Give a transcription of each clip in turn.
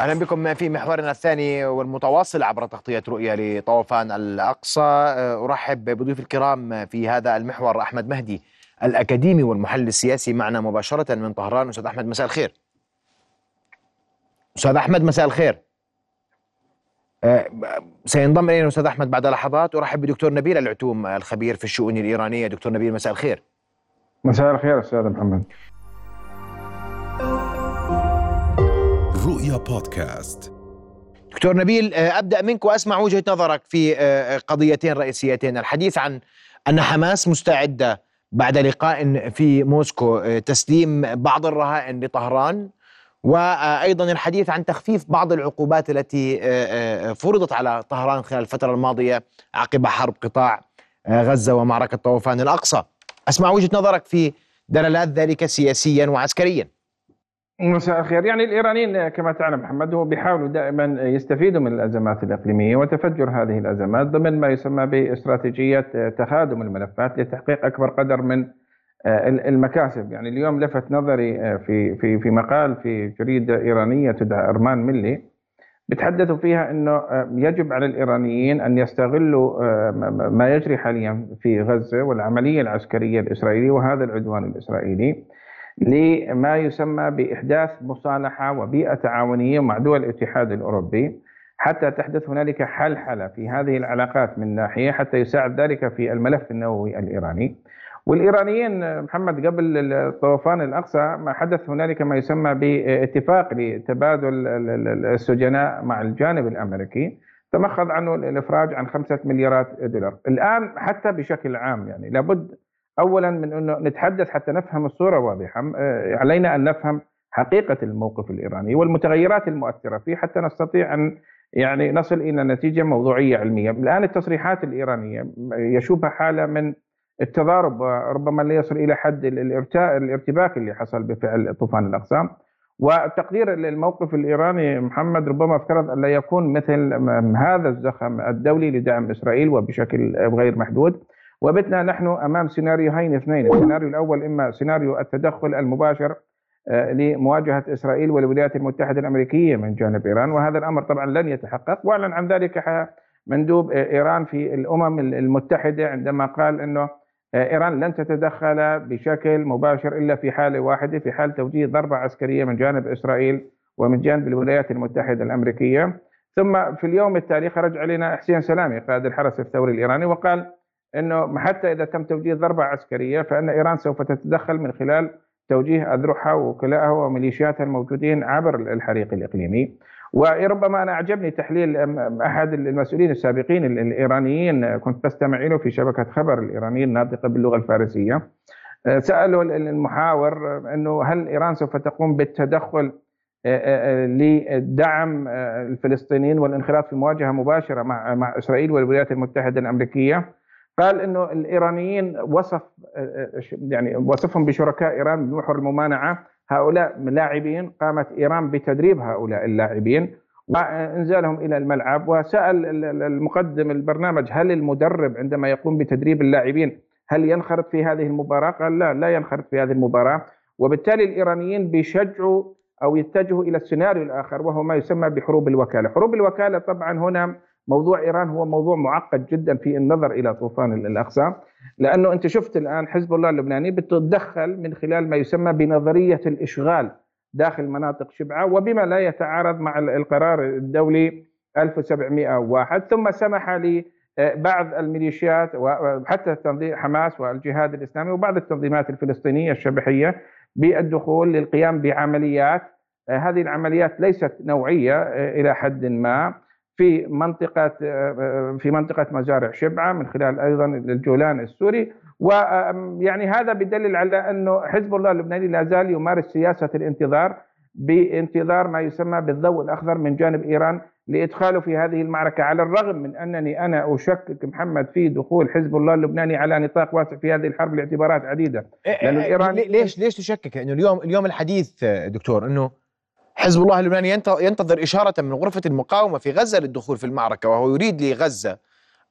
أهلا بكم في محورنا الثاني والمتواصل عبر تغطية رؤيا لطوفان الأقصى أرحب بضيوف الكرام في هذا المحور أحمد مهدي الأكاديمي والمحلل السياسي معنا مباشرة من طهران أستاذ أحمد مساء الخير. أستاذ أحمد مساء الخير. أه، سينضم إلينا أستاذ أحمد بعد لحظات أرحب بدكتور نبيل العتوم الخبير في الشؤون الإيرانية دكتور نبيل مساء الخير. مساء الخير أستاذ محمد. بودكاست. دكتور نبيل آه، أبدأ منك وأسمع وجهة نظرك في آه، قضيتين رئيسيتين. الحديث عن أن حماس مستعدة بعد لقاء في موسكو آه، تسليم بعض الرهائن لطهران وأيضا الحديث عن تخفيف بعض العقوبات التي فرضت على طهران خلال الفترة الماضية عقب حرب قطاع غزة ومعركة طوفان الأقصى. أسمع وجهة نظرك في دلالات ذلك سياسيا وعسكريا. مساء الخير. يعني الإيرانيين كما تعلم محمد هو بيحاولوا دائما يستفيدوا من الأزمات الإقليمية وتفجر هذه الأزمات ضمن ما يسمى باستراتيجية تخادم الملفات لتحقيق أكبر قدر من آه، المكاسب. يعني اليوم لفت نظري آه، في في في مقال في جريدة إيرانية تدعى أرمان ملي بتحدثوا فيها إنه آه، يجب على الإيرانيين أن يستغلوا ما يجري حاليا في غزة والعملية العسكرية الإسرائيلية وهذا العدوان الإسرائيلي لما يسمى بإحداث مصالحة وبيئة تعاونية مع دول الاتحاد الأوروبي حتى تحدث هنالك حلحلة في هذه العلاقات من ناحية حتى يساعد ذلك في الملف النووي الإيراني. والإيرانيين محمد قبل طوفان الأقصى ما حدث هنالك ما يسمى باتفاق لتبادل السجناء مع الجانب الأمريكي تمخض عنه الإفراج عن خمسة مليارات دولار الآن حتى بشكل عام يعني لابد اولا من أنه نتحدث حتى نفهم الصورة واضحة. آه، علينا أن نفهم حقيقة الموقف الإيراني والمتغيرات المؤثرة فيه حتى نستطيع أن يعني نصل إلى نتيجة موضوعية علمية، الآن التصريحات الإيرانية يشوبها حالة من التضارب وربما لا يصل إلى حد الارتباك اللي حصل بفعل طوفان الاقصى وتقدير الموقف الإيراني محمد ربما افترض أن لا يكون مثل هذا الزخم الدولي لدعم إسرائيل وبشكل غير محدود. وبتنا نحن أمام سيناريوهين اثنين، السيناريو الأول إما سيناريو التدخل المباشر آه، لمواجهة إسرائيل والولايات المتحدة الأمريكية من جانب إيران وهذا الأمر طبعا لن يتحقق. وأعلن عن ذلك مندوب إيران في الأمم المتحدة عندما قال إنه آه، إيران لن تتدخل بشكل مباشر إلا في حالة واحدة في حال توجيه ضربة عسكرية من جانب إسرائيل ومن جانب الولايات المتحدة الأمريكية. ثم في اليوم التالي خرج علينا حسين سلامي قائد الحرس الثوري الإيراني وقال إنه حتى إذا تم توجيه ضربة عسكرية فإن إيران سوف تتدخل من خلال توجيه أذرعها ووكلائها وميليشياتها الموجودين عبر الحريق الإقليمي. وربما أنا أعجبني تحليل أحد المسؤولين السابقين الإيرانيين كنت بستمع له في شبكة خبر الإيرانيين الناطقه باللغة الفارسية. آه، سألوا المحاور إنه هل إيران سوف تقوم بالتدخل آه، آه، لدعم الفلسطينيين والانخراط في مواجهة مباشرة مع مع إسرائيل والولايات المتحدة الأمريكية؟ قال إنه الإيرانيين وصف يعني وصفهم بشركاء إيران بمحور الممانعة. هؤلاء لاعبين قامت إيران بتدريب هؤلاء اللاعبين وانزالهم إلى الملعب. وسأل المقدم البرنامج هل المدرب عندما يقوم بتدريب اللاعبين هل ينخرط في هذه المباراة؟ قال لا لا ينخرط في هذه المباراة. وبالتالي الإيرانيين بيشجعوا أو يتجهوا إلى السيناريو الآخر وهو ما يسمى بحروب الوكالة، حروب الوكالة طبعا هنا موضوع إيران هو موضوع معقد جدا في النظر إلى طوفان الاقصى لأنه أنت شفت الآن حزب الله اللبناني بتتدخل من خلال ما يسمى بنظرية الإشغال داخل مناطق شبعة وبما لا يتعارض مع القرار الدولي 1701 ثم سمح لبعض الميليشيات وحتى تنظيم حماس والجهاد الإسلامي وبعض التنظيمات الفلسطينية الشبحية بالدخول للقيام بعمليات. هذه العمليات ليست نوعية إلى حد ما. في منطقة في منطقة مزارع شبعة من خلال أيضا الجولان السوري. ويعني هذا بدليل على أنه حزب الله اللبناني لا زال يمارس سياسة الانتظار بانتظار ما يسمى بالضوء الأخضر من جانب إيران لإدخاله في هذه المعركة على الرغم من أنني أنا أشكك محمد في دخول حزب الله اللبناني على نطاق واسع في هذه الحرب لاعتبارات عديدة. إيه، لأن إيه، إيران ليش ليش تشكك؟ انه اليوم اليوم الحديث دكتور إنه حزب الله اللبناني ينتظر إشارة من غرفة المقاومة في غزة للدخول في المعركة وهو يريد لغزة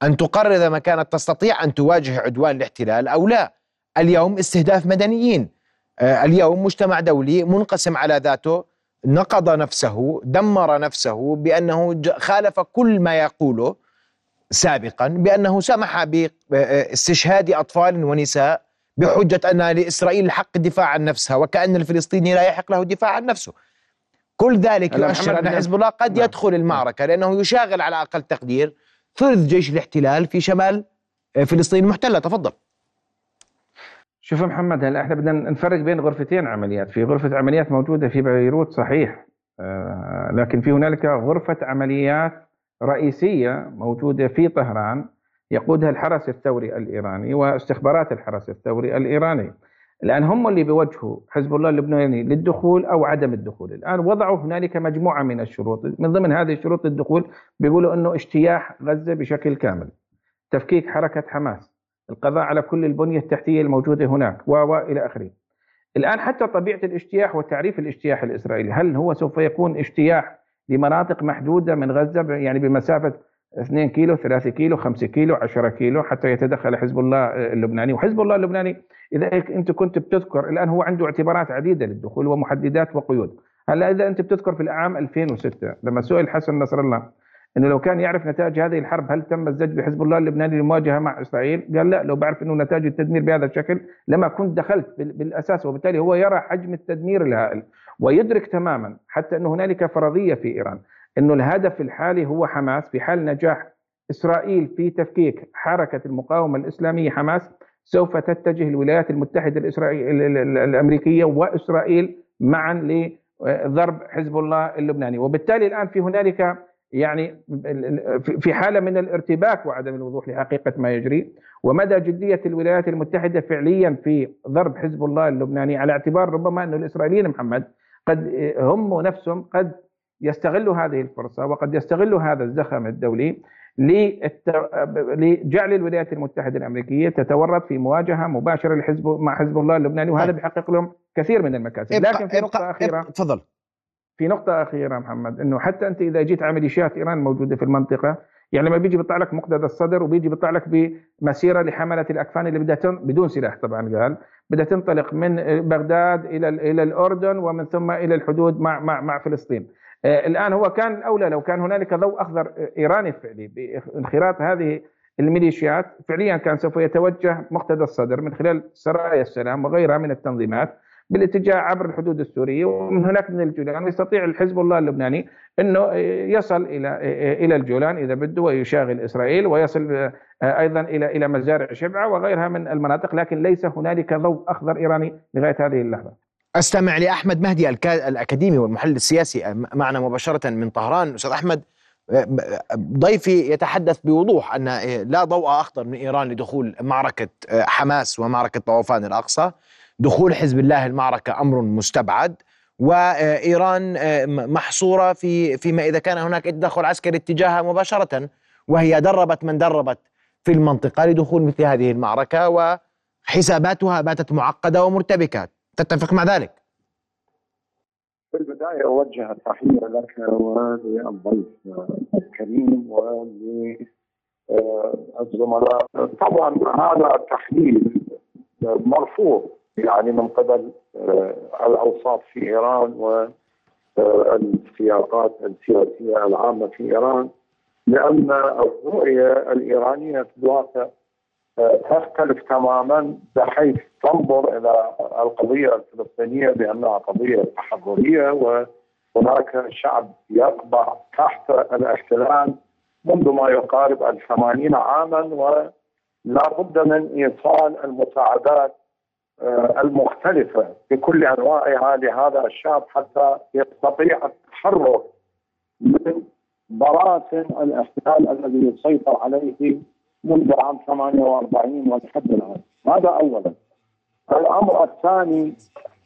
أن تقرر إذا ما كانت تستطيع أن تواجه عدوان الاحتلال أو لا اليوم استهداف مدنيين آه، اليوم مجتمع دولي منقسم على ذاته نقض نفسه دمر نفسه بأنه خالف كل ما يقوله سابقا بأنه سمح باستشهاد أطفال ونساء بحجة أن لإسرائيل الحق الدفاع عن نفسها وكأن الفلسطيني لا يحق له الدفاع عن نفسه. كل ذلك يؤشر أن حزب الله قد نعم. يدخل المعركة لأنه يشاغل على أقل تقدير ثلث جيش الاحتلال في شمال فلسطين المحتله تفضل. شوف محمد هلا إحنا بدنا نفرق بين غرفتين عمليات، في غرفة عمليات موجودة في بيروت صحيح آه لكن في هنالك غرفة عمليات رئيسية موجودة في طهران يقودها الحرس الثوري الإيراني واستخبارات الحرس الثوري الإيراني. الان هم اللي بيوجهوا حزب الله اللبناني للدخول أو عدم الدخول، الآن وضعوا هنالك مجموعة من الشروط، من ضمن هذه الشروط الدخول بيقولوا إنه اجتياح غزة بشكل كامل. تفكيك حركة حماس، القضاء على كل البنية التحتية الموجودة هناك والى آخره. الآن حتى طبيعة الاجتياح وتعريف الاجتياح الإسرائيلي، هل هو سوف يكون اجتياح لمناطق محدودة من غزة يعني بمسافة 2 كيلو 3 كيلو 5 كيلو 10 كيلو حتى يتدخل حزب الله اللبناني. وحزب الله اللبناني إذا أنت كنت بتذكر الآن هو عنده اعتبارات عديدة للدخول ومحددات وقيود. هلا إذا أنت بتذكر في العام 2006 لما سئل حسن نصر الله إنه لو كان يعرف نتائج هذه الحرب هل تم الزج بحزب الله اللبناني للمواجهه مع إسرائيل؟ قال لا لو بعرف إنه نتائج التدمير بهذا الشكل لما كنت دخلت بالأساس وبالتالي هو يرى حجم التدمير الهائل ويدرك تماما حتى إنه هنالك فرضية في إيران. إنه الهدف الحالي هو حماس في حال نجاح إسرائيل في تفكيك حركة المقاومة الإسلامية. حماس سوف تتجه الولايات المتحدة الإسرائيل الأمريكية وإسرائيل معا لضرب حزب الله اللبناني. وبالتالي الآن في هنالك يعني في حالة من الارتباك وعدم الوضوح لحقيقة ما يجري. ومدى جدية الولايات المتحدة فعليا في ضرب حزب الله اللبناني على اعتبار ربما انه الإسرائيليين محمد قد هم نفسهم قد يستغلوا هذه الفرصة وقد يستغلوا هذا الزخم الدولي لجعل الولايات المتحدة الأمريكية تتورط في مواجهة مباشرة لحزب مع حزب الله اللبناني وهذا طيب. بيحقق لهم كثير من المكاسب. لكن في نقطة اخيره تفضل. في نقطة أخيرة محمد أنه حتى أنت إذا جيت على ميليشيات إيران موجودة في المنطقة يعني لما بيجي بيطلع لك مقتدى الصدر وبيجي بيطلع لك بمسيرة لحملة الأكفان اللي بدها بدون سلاح طبعا قال بدها تنطلق من بغداد إلى إلى الأردن ومن ثم إلى الحدود مع مع مع فلسطين. آه، الآن هو كان الأولى لو كان هنالك ضوء أخضر إيراني فعلي بانخراط هذه الميليشيات. فعليا كان سوف يتوجه مقتدى الصدر من خلال سرايا السلام وغيرها من التنظيمات بالاتجاه عبر الحدود السورية ومن هناك من الجولان. ويستطيع الحزب الله اللبناني إنه يصل إلى إلى الجولان إذا بده ويشاغل إسرائيل ويصل أيضا إلى إلى مزارع شبعة وغيرها من المناطق. لكن ليس هنالك ضوء أخضر إيراني لغاية هذه اللحظة. أستمع لأحمد مهدي الأكاديمي والمحلل السياسي معنا مباشرة من طهران. أستاذ أحمد ضيفي يتحدث بوضوح أن لا ضوء أخضر من إيران لدخول معركة حماس ومعركة طوفان الأقصى. دخول حزب الله المعركة أمر مستبعد. وإيران آه، محصورة في فيما إذا كان هناك تدخل عسكري اتجاهها مباشرة. وهي دربت من دربت في المنطقة لدخول مثل هذه المعركة وحساباتها باتت معقدة ومرتبكة تتفق مع ذلك؟ في البداية أوجه التحية لك وللضيف الكريم وللزملاء طبعا هذا التحليل مرفوض يعني من قبل آه، الاوساط في إيران والسياقات السياسية العامة في إيران لأن الرؤية الإيرانية في الواقع تختلف تماما بحيث تنظر إلى القضية الفلسطينية بأنها قضية تحرريه وهناك شعب يقبع تحت الاحتلال منذ ما يقارب الثمانين عاما ولا بد من إيصال المساعدات آه، المختلفة بكل أنواعها لهذا الشعب حتى يستطيع التحرر من براثن الاحتلال الذي يسيطر عليه منذ عام 48 ولحد الآن. هذا أولا؟ الأمر الثاني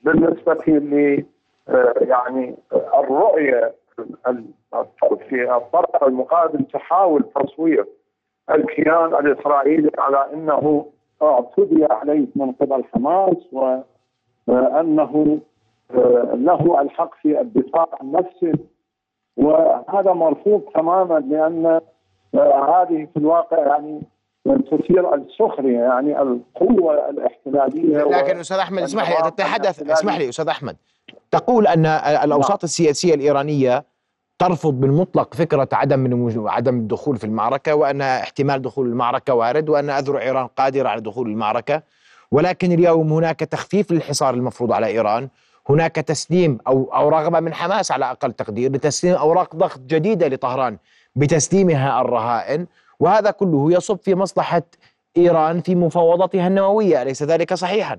بالنسبة ل آه، يعني الرؤية في الطرف المقابل تحاول تصوير الكيان الإسرائيلي على أنه اعتدي عليه من قبل حماس وانه آه، له الحق في الدفاع عن نفسه. وهذا مرفوض تماما لأن آه، هذه في الواقع يعني تثير السخرية يعني القوة الاحتلالية لكن أستاذ أحمد اسمح لي تتحدث اسمح لي أستاذ أحمد. تقول أن الأوساط نعم. السياسية الإيرانية ترفض بالمطلق فكرة عدم عدم الدخول في المعركة وأن احتمال دخول المعركة وارد وأن أذرع إيران قادرة على دخول المعركة. ولكن اليوم هناك تخفيف للحصار المفروض على إيران. هناك تسليم أو أو رغبة من حماس على أقل تقدير لتسليم أوراق ضغط جديدة لطهران. بتسليمها الرهائن وهذا كله يصب في مصلحة إيران في مفاوضاتها النووية أليس ذلك صحيحا؟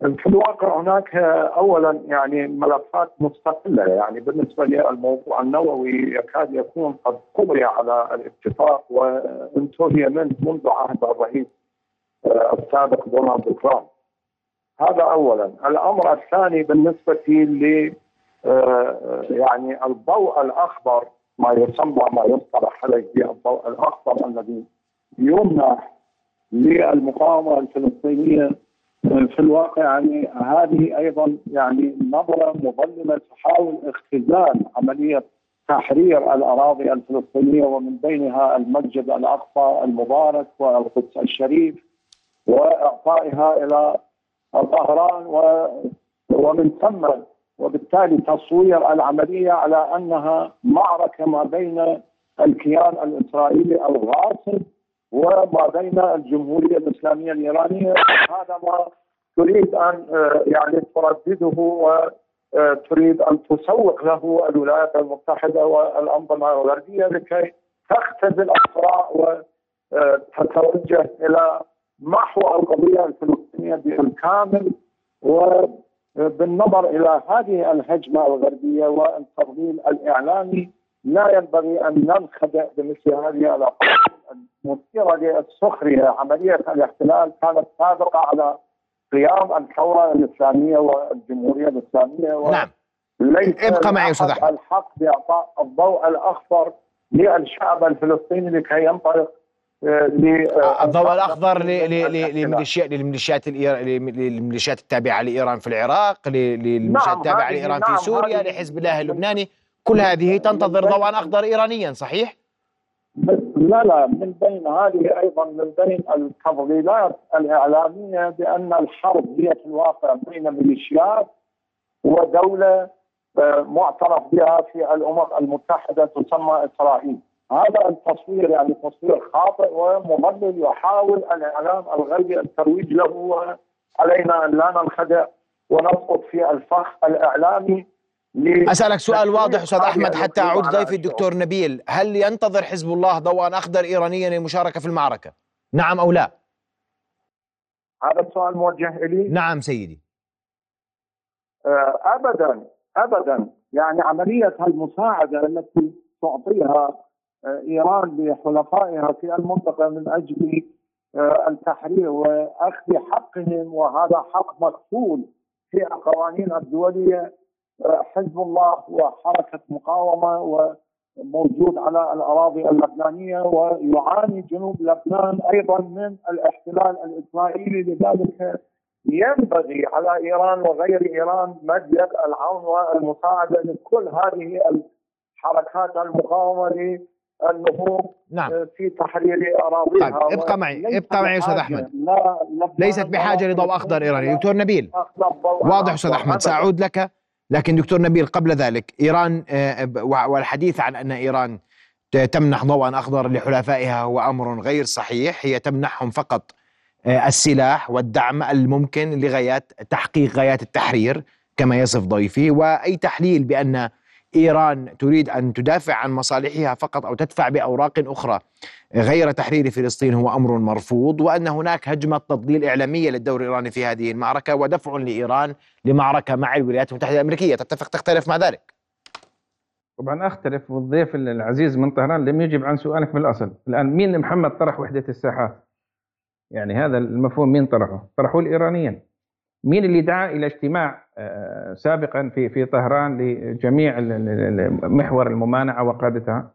في الواقع هناك اولا يعني ملفات مستقلة يعني بالنسبة للموضوع النووي يكاد يكون قد قضي على الاتفاق وانتهي منه منذ عهد الرئيس السابق دونالد ترامب. هذا اولا، الأمر الثاني بالنسبة ل يعني الضوء الأخضر ما يسمى ما يصطلح عليه بالضوء الأخضر الذي يمنح للمقاومة الفلسطينية في الواقع. يعني هذه أيضا يعني نظرة مظلمة تحاول اختزال عملية تحرير الأراضي الفلسطينية ومن بينها المسجد الأقصى المبارك والقدس الشريف وإعطائها إلى طهران ومن ثم وبالتالي تصوير العملية على أنها معركة ما بين الكيان الإسرائيلي الغاصب وما بين الجمهورية الإسلامية الإيرانية. هذا ما تريد أن آه، يعني تردده وتريد أن تسوق له الولايات المتحدة والأنظمة الغربية لكي تختزل الصراع وتتوجه إلى محو القضية الفلسطينية بإلكامل وبالنظر إلى هذه الهجمة الغربية والتضليل الإعلامي لا ينبغي أن ننخدع بمثل هذه الأقوال المثيرة للسخرية. عملية الاحتلال كانت سابقة على قيام الثوره الإسلامية والجمهورية الإسلامية نعم. ليس ابقى معي أستاذ أحمد. الحق بإعطاء الضوء الأخضر للشعب الفلسطيني لكي ينطلق الضوء الأخضر للميليشيات للميليشيات للميليشيات التابعة لإيران في العراق للميليشيات نعم التابعة لإيران في نعم سوريا لحزب الله اللبناني كل هذه تنتظر ضوءا أخضر ايرانيا صحيح؟ لا لا من بين هذه أيضا من بين التفضيلات الإعلامية بأن الحرب هي في الواقع بين ميليشيات ودولة آه، معترف بها في الأمم المتحدة تسمى إسرائيل. هذا التصوير يعني تصوير خاطئ ومضلل يحاول الإعلام الغربي الترويج له وعلينا أن لا ننخدع ونسقط في الفخ الإعلامي أسألك سؤال واضح أستاذ أحمد حتى أعود ضيفي الدكتور نبيل. هل ينتظر حزب الله ضوءا أخضر ايرانيا للمشاركة في المعركة؟ نعم أو لا؟ هذا السؤال موجه إلي؟ نعم سيدي. آه، ابدا ابدا. يعني عملية المساعدة التي تعطيها إيران لحلفائها في المنطقة من أجل آه، التحرير وأخذ حقهم وهذا حق مكفول في القوانين الدولية. حزب الله هو حركه مقاومة وموجود على الأراضي اللبنانية ويعاني جنوب لبنان أيضا من الاحتلال الإسرائيلي. لذلك ينبغي على إيران وغير إيران مد العون والمساعدة لكل هذه الحركات المقاومة للنهوض نعم. في تحرير أراضيها طيب ابقى معي ابقى معي أستاذ أحمد. لا ليست بحاجة لضوء أخضر إيراني. دكتور نبيل. واضح أستاذ أحمد سأعود لك. لكن دكتور نبيل قبل ذلك إيران آه، والحديث عن أن إيران تمنح ضوءا أخضر لحلفائها هو أمر غير صحيح. هي تمنحهم فقط آه، السلاح والدعم الممكن لغايات تحقيق غايات التحرير كما يصف ضيفي. وأي تحليل بأن إيران تريد أن تدافع عن مصالحها فقط أو تدفع بأوراق أخرى. غير تحرير فلسطين هو أمر مرفوض وأن هناك هجمة تضليل إعلامية للدور الإيراني في هذه المعركة ودفع لإيران لمعركة مع الولايات المتحدة الأمريكية. تتفق تختلف مع ذلك؟ طبعا أختلف والضيف العزيز من طهران لم يجب عن سؤالك من الاصل الآن مين محمد طرح وحدة الساحات يعني هذا المفهوم مين طرحه؟ طرحه الإيرانيين. مين اللي دعا إلى اجتماع آه، سابقا في في طهران لجميع محور الممانعة وقادتها.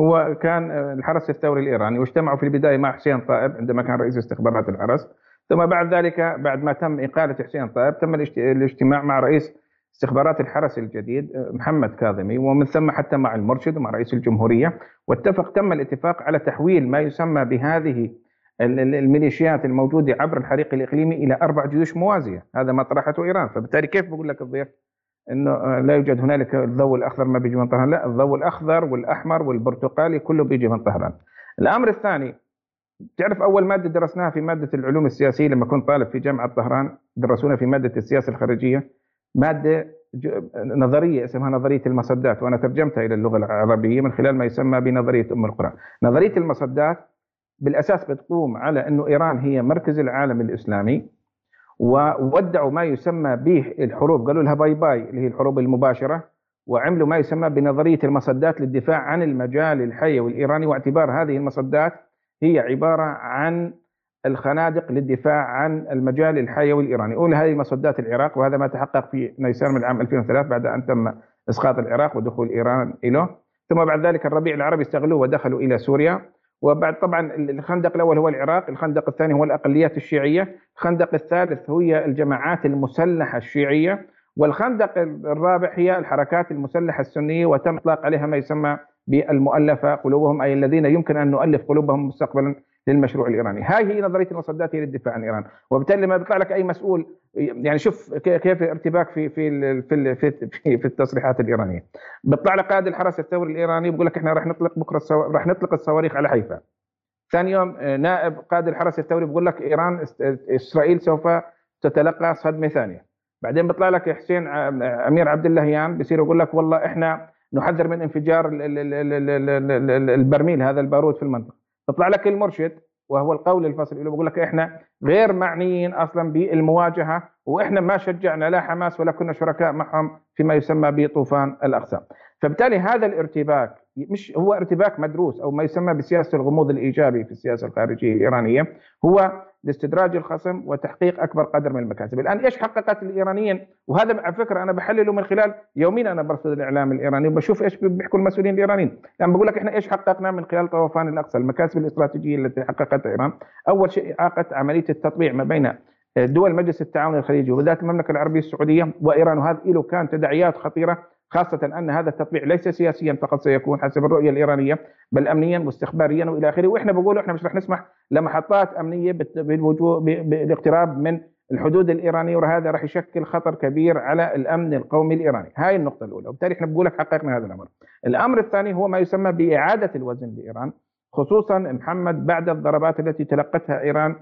هو كان آه، الحرس الثوري الإيراني واجتمعوا في البداية مع حسين طائب عندما كان رئيس استخبارات الحرس. ثم بعد ذلك بعد ما تم إقالة حسين طائب تم الاجتماع مع رئيس استخبارات الحرس الجديد آه، محمد كاظمي ومن ثم حتى مع المرشد ومع رئيس الجمهورية. واتفق تم الاتفاق على تحويل ما يسمى بهذه الميليشيات الموجودة عبر الحريق الإقليمي إلى أربع جيوش موازية، هذا ما طرحته إيران، فبالتالي كيف بقول لك الضيف إنه لا يوجد هنالك الضوء الأخضر ما بيجي من طهران، لا الضوء الأخضر والأحمر والبرتقالي كله بيجي من طهران. الأمر الثاني تعرف أول مادة درسناها في مادة العلوم السياسية لما كنت طالب في جامعة طهران درسونا في مادة السياسة الخارجية مادة نظرية اسمها نظرية المصدات وأنا ترجمتها إلى اللغة العربية من خلال ما يسمى بنظرية أم القرى. نظرية المصدات بالأساس بتقوم على أنه إيران هي مركز العالم الإسلامي وودعوا ما يسمى به الحروب قالوا لها باي باي اللي هي الحروب المباشرة وعملوا ما يسمى بنظرية المصدات للدفاع عن المجال الحيوي الايراني واعتبار هذه المصدات هي عبارة عن الخنادق للدفاع عن المجال الحيوي الايراني، اولى هذه مصدات العراق وهذا ما تحقق في نيسان من عام 2003 بعد أن تم إسقاط العراق ودخول إيران إليه، ثم بعد ذلك الربيع العربي استغلوه ودخلوا إلى سوريا، وبعد طبعا الخندق الأول هو العراق، الخندق الثاني هو الأقليات الشيعية، الخندق الثالث هي الجماعات المسلحة الشيعية، والخندق الرابع هي الحركات المسلحة السنية وتم إطلاق عليها ما يسمى بالمؤلفة قلوبهم أي الذين يمكن أن نؤلف قلوبهم مستقبلا للمشروع الإيراني، هاي هي نظرية المصدات هي للدفاع عن إيران، وبالتالي لما بيطلع لك أي مسؤول يعني شوف كيف ارتباك في في في في, في التصريحات الإيرانية. بيطلع لك قائد الحرس الثوري الإيراني بيقول لك إحنا راح نطلق السو... راح نطلق الصواريخ على حيفا. ثاني يوم آه، نائب قائد الحرس الثوري بيقول لك إيران إسرائيل سوف تتلقى صدمة ثانية. بعدين بيطلع لك حسين آه، أمير عبد اللهيان بيصير يقول لك والله إحنا نحذر من انفجار البرميل هذا البارود في المنطقة. تطلع لك المرشد وهو القول الفصل اللي بقول لك إحنا غير معنيين أصلا بالمواجهة وإحنا ما شجعنا لا حماس ولا كنا شركاء معهم فيما يسمى بطوفان الاقصى فبالتالي هذا الارتباك مش هو ارتباك مدروس أو ما يسمى بسياسة الغموض الإيجابي في السياسة الخارجية الإيرانية هو لاستدراج الخصم وتحقيق أكبر قدر من المكاسب، الآن إيش حققت الإيرانيين؟ وهذا على فكرة أنا بحلله من خلال يومين أنا برصد الإعلام الإيراني وبشوف إيش بيحكوا المسؤولين الإيرانيين، لما يعني بقول لك إحنا إيش حققنا من خلال طوفان الأقصى، المكاسب الاستراتيجية التي حققتها إيران، أول شيء اعاقت عملية التطبيع ما بين دول مجلس التعاون الخليجي وبالذات المملكة العربية السعودية وإيران. وهذا له كان تداعيات خطيرة. خاصة أن هذا التطبيع ليس سياسيا فقط سيكون حسب الرؤية الإيرانية بل أمنيا واستخباريا وإلى آخره. وإحنا بقول إحنا مش رح نسمح لمحطات أمنية بالاقتراب من الحدود الإيرانية وهذا راح يشكل خطر كبير على الأمن القومي الإيراني. هاي النقطة الأولى. وبالتالي إحنا بقول لك حققنا هذا الأمر. الأمر الثاني هو ما يسمى بإعادة الوزن لإيران خصوصا محمد بعد الضربات التي تلقتها إيران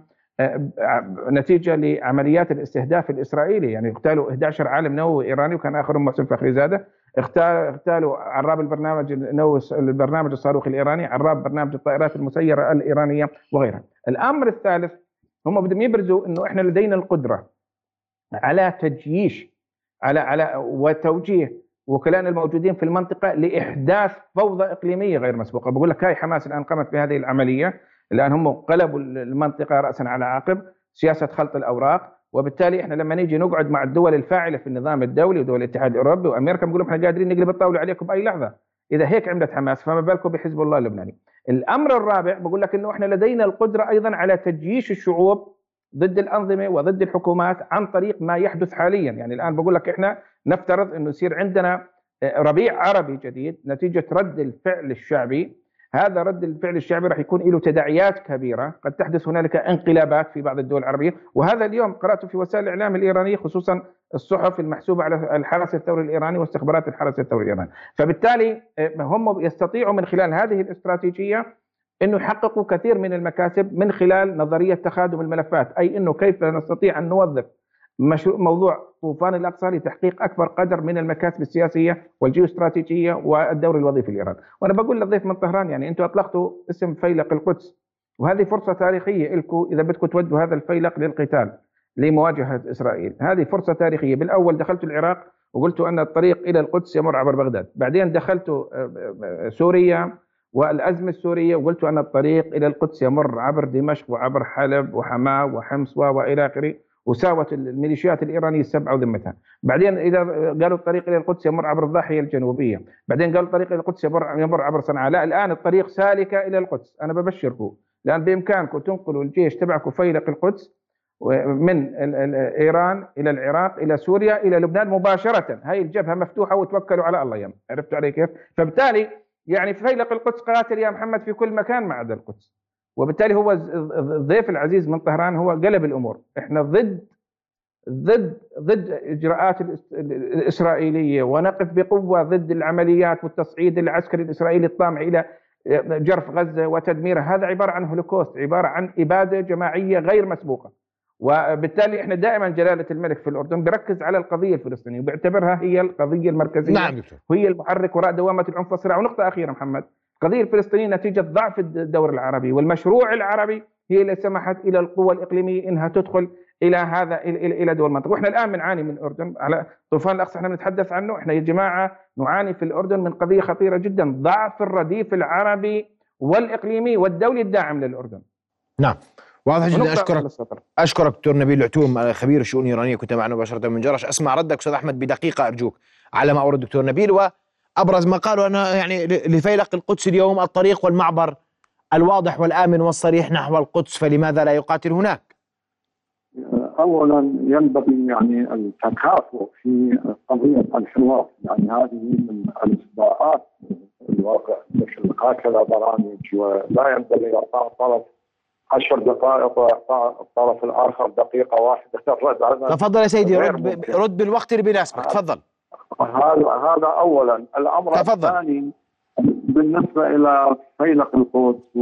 نتيجة لعمليات الاستهداف الإسرائيلي. يعني اغتالوا 11 عالم نووي إيراني وكان آخرهم محسن فخري زادة. اغتالوا عراب البرنامج النووي البرنامج الصاروخي الإيراني عراب برنامج الطائرات المسيرة الإيرانية وغيرها. الأمر الثالث هم بدهم يبرزوا أنه إحنا لدينا القدرة على تجييش على على وتوجيه وكلائنا الموجودين في المنطقة لإحداث فوضى إقليمية غير مسبوقة. بقول لك هاي حماس الآن قامت بهذه العملية. الآن هم قلبوا المنطقة راسا على عقب سياسة خلط الأوراق. وبالتالي إحنا لما نيجي نقعد مع الدول الفاعلة في النظام الدولي ودول الاتحاد الأوروبي وأمريكا بنقول إحنا قادرين نقلب الطاولة عليكم بأي لحظة. إذا هيك عملت حماس فما بالكم بحزب الله اللبناني. الأمر الرابع بقول لك إنه إحنا لدينا القدرة أيضا على تجييش الشعوب ضد الأنظمة وضد الحكومات عن طريق ما يحدث حاليا. يعني الآن بقول لك إحنا نفترض إنه يصير عندنا ربيع عربي جديد نتيجة رد الفعل الشعبي هذا رد الفعل الشعبي راح يكون له تداعيات كبيرة، قد تحدث هنالك انقلابات في بعض الدول العربية، وهذا اليوم قراته في وسائل الإعلام الإيرانية خصوصا الصحف المحسوبة على الحرس الثوري الإيراني واستخبارات الحرس الثوري الإيراني، فبالتالي آه، هم يستطيعوا من خلال هذه الاستراتيجية إنه يحققوا كثير من المكاسب من خلال نظرية تخادم الملفات، أي إنه كيف نستطيع أن نوظف موضوع طوفان الأقصى لتحقيق أكبر قدر من المكاسب السياسية والجيوستراتيجية والدور الوظيفي لايران، وأنا بقول للضيف من طهران يعني أنتم أطلقتوا اسم فيلق القدس وهذه فرصة تاريخية لكم إذا بدكم تودوا هذا الفيلق للقتال لمواجهة إسرائيل، هذه فرصة تاريخية، بالأول دخلتوا العراق وقلتوا أن الطريق إلى القدس يمر عبر بغداد، بعدين دخلتوا آه، آه، سوريا والأزمة السورية وقلتوا أن الطريق إلى القدس يمر عبر دمشق وعبر حلب وحماة وحمص وإلى آخره. وساوت الميليشيات الإيرانية السبعة وذمتها، بعدين إذا قالوا الطريق إلى القدس يمر عبر الضاحية الجنوبية، بعدين قالوا الطريق إلى القدس يمر عبر صنعاء، لا الآن الطريق سالكة إلى القدس، أنا ببشركم. لأن بإمكانكم تنقلوا الجيش تبعكم فيلق القدس من إيران إلى العراق إلى سوريا إلى لبنان مباشرة، هاي الجبهة مفتوحة وتوكلوا على الله يم، عرفتوا علي كيف؟ فبالتالي يعني فيلق القدس قاتل يا محمد في كل مكان ما عدا القدس. وبالتالي هو الضيف العزيز من طهران هو قلب الأمور. إحنا ضد ضد ضد إجراءات الإسرائيلية ونقف بقوة ضد العمليات والتصعيد العسكري الإسرائيلي الطامع إلى حرق غزة وتدميرها هذا عبارة عن هولوكوست عبارة عن إبادة جماعية غير مسبوقة. وبالتالي إحنا دائما جلالة الملك في الأردن بيركز على القضية الفلسطينية وبيعتبرها هي القضية المركزية نعم وهي المحرك وراء دوامة العنف والصراع. ونقطة أخيرة محمد القضية الفلسطينيه نتيجة ضعف الدور العربي والمشروع العربي هي اللي سمحت إلى القوى الإقليمية إنها تدخل إلى هذا إلى دول المنطقة، وإحنا الآن بنعاني من الاردن على طوفان الأقصى إحنا بنتحدث عنه، إحنا يا جماعة نعاني في الأردن من قضية خطيرة جدا، ضعف الرديف العربي والإقليمي والدولي الداعم للأردن. نعم. واضح جدا. اشكرك أشكرك دكتور نبيل العتوم خبير الشؤون الإيرانية كنت معنا مباشرة من جرش. أسمع ردك أستاذ أحمد بدقيقة أرجوك على ما أورد الدكتور نبيل. وابرز ما قالوا أنا يعني لفيلق القدس اليوم الطريق والمعبر الواضح والآمن والصريح نحو القدس فلماذا لا يقاتل هناك؟ اولا ينبغي يعني التكافؤ في قضية الحوار. يعني هذه من الاصداءات الواقع مثل هكذا برامج؟ ولا ينبغي اعطاء طرف عشر دقائق واعطاء الطرف الآخر دقيقة واحدة. الرد تفضل يا سيدي رد رد بالوقت اللي بيناسبك تفضل. هذا هذا اولا الأمر تفضل. الثاني بالنسبة إلى فيلق القدس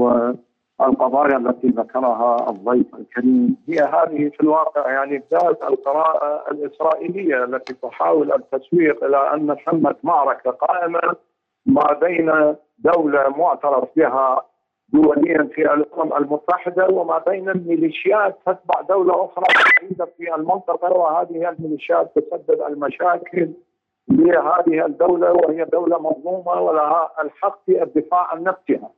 والقضايا التي ذكرها الضيف الكريم هي هذه في الواقع يعني ابداز القراءة الإسرائيلية التي تحاول التسويق إلى أن ثمه معركة قائمة ما بين دولة معترف بها دوليا في الأمم المتحدة وما بين الميليشيات تتبع دولة أخرى بعيدة في المنطقة وهذه الميليشيات تسبب المشاكل لهذه الدولة وهي دولة مظلومة ولها الحق في الدفاع عن نفسها.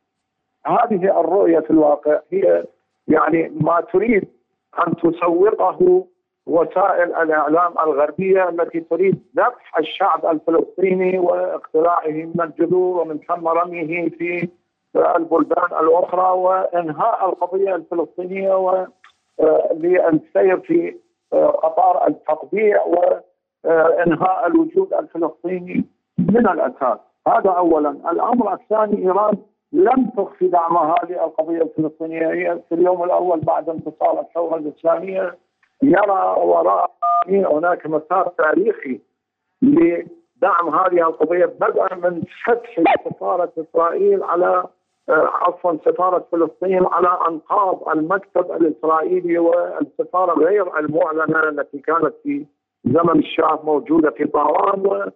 هذه الرؤية في الواقع هي يعني ما تريد أن تسوقه وسائل الإعلام الغربية التي تريد ذبح الشعب الفلسطيني واقتلاعه من الجذور ومن ثم رميه في البلدان الأخرى وإنهاء القضية الفلسطينية وللسير في قطار التطبيع وانهاء الوجود الفلسطيني من الاساس هذا اولا. الأمر الثاني إيران لم تخفي دعمها للقضية الفلسطينية. هي في اليوم الأول بعد انتصار الثورة الإسلامية يرى وراء هناك مسار تاريخي لدعم هذه القضية بدءا من فتح سفارة إسرائيل على عفوا سفارة فلسطين على أنقاض المكتب الإسرائيلي والسفارة غير المعلنة التي كانت في زمن الشاه موجودة في طهران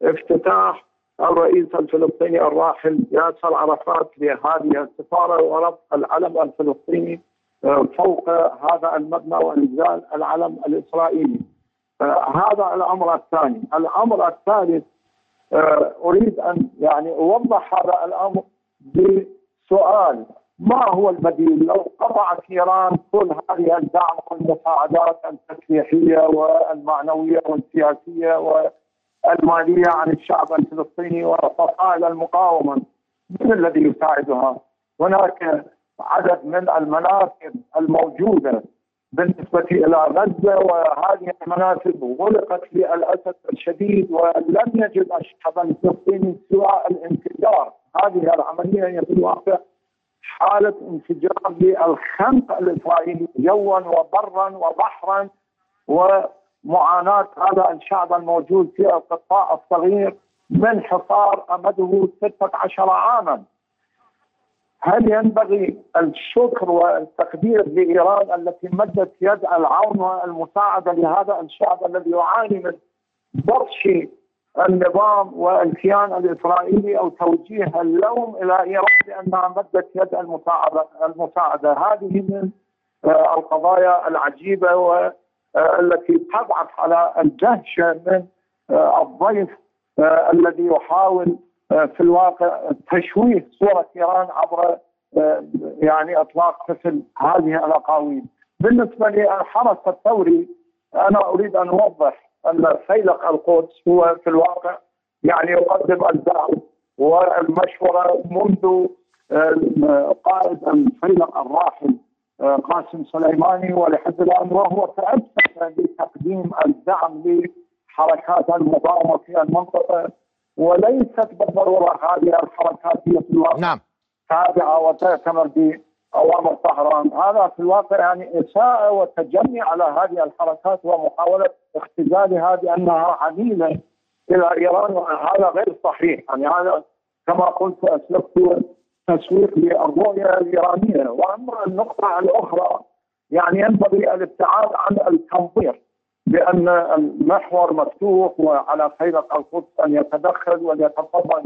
وافتتاح الرئيس الفلسطيني الراحل ياسر عرفات لهذه السفارة ورفع العلم الفلسطيني آه، فوق هذا المبنى وإنزال العلم الإسرائيلي. آه، هذا الأمر الثاني، الأمر الثالث آه، أريد أن يعني أوضح هذا الأمر بسؤال ما هو البديل لو قطعت ايران كل هذه الدعم والمساعدات التسليحية والمعنوية والسياسية والمالية عن الشعب الفلسطيني وفصائل المقاومة من الذي يساعدها؟ هناك عدد من المناصب الموجودة بالنسبة إلى غزة وهذه المناصب غلقت للأسف الشديد ولم يجد الشعب الفلسطيني سوى الانفجار هذه العملية هي في الواقع حالة انفجار للخنق الإسرائيلي جوا وبرا وبحرا ومعاناة هذا الشعب الموجود في القطاع الصغير من حصار أمده 16 عاما. هل ينبغي الشكر والتقدير لإيران التي مدت يد العون والمساعده لهذا الشعب الذي يعاني من بطش النظام والكيان الإسرائيلي أو توجيه اللوم إلى إيران بانها مدت يد المساعده المساعدة هذه من آه، القضايا العجيبة والتي تضعف على الدهشه من آه، الضيف آه، الذي يحاول في الواقع تشويه صورة إيران عبر يعني إطلاق مثل هذه الأقاويل. بالنسبة للحرس الثوري أنا أريد أن أوضح أن فيلق القدس هو في الواقع يعني يقدم الدعم والمشوره منذ قائد الفيلق الراحل آه، قاسم سليماني ولحد الآن وهو تأسس بتقديم الدعم لحركات المقاومه في المنطقة وليست بالضرورة هذه الحركات هي في الواقع. نعم. تابعة وتعتمر اوامر طهران هذا في الواقع يعني اساءه وتجني على هذه الحركات ومحاولة اختزالها بانها عميله إلى إيران وهذا غير صحيح. يعني هذا كما قلت أسلفت تسويق للرؤية الإيرانية. وأما النقطة الأخرى يعني ينبغي الابتعاد عن التنظير بأن المحور مفتوح وعلى خيرة القدس أن يتدخل وليتفضل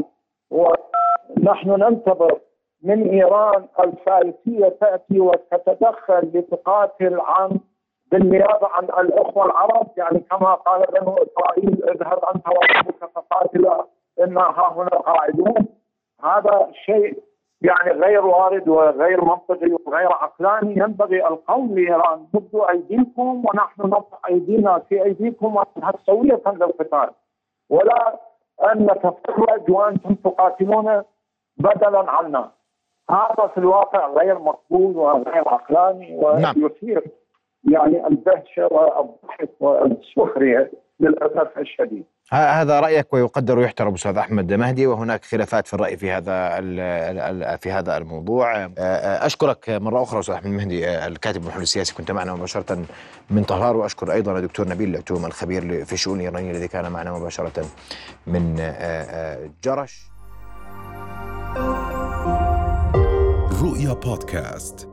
ونحن ننتظر من إيران الفارسية تأتي وتتدخل لتقاتل عن بالنيابة عن الأخوة العرب يعني كما قال بنو إسرائيل اذهب أنت وربك فقاتلا أنا ها هنا قاعدون. هذا شيء يعني غير وارد وغير منطقي وغير عقلاني. ينبغي القول لإيران ضد أيديكم ونحن نضع أيدينا في أيديكم ونذهب سوية للقتال ولا أن نتفرج وأنتم تقاتلون بدلا عنا. هذا في الواقع غير مقبول وغير عقلاني ويثير يعني الدهشه والضحك والسخريه للأسف الشديد. هذا رأيك ويقدر ويحترم أستاذ أحمد مهدي وهناك خلافات في الرأي في هذا في هذا الموضوع. أشكرك مرة أخرى أستاذ أحمد مهدي الكاتب المحلل السياسي كنت معنا مباشرة من طهران. وأشكر أيضا الدكتور نبيل العتوم الخبير في الشؤون الايرانيه الذي كان معنا مباشرة من جرش. رؤيا بودكاست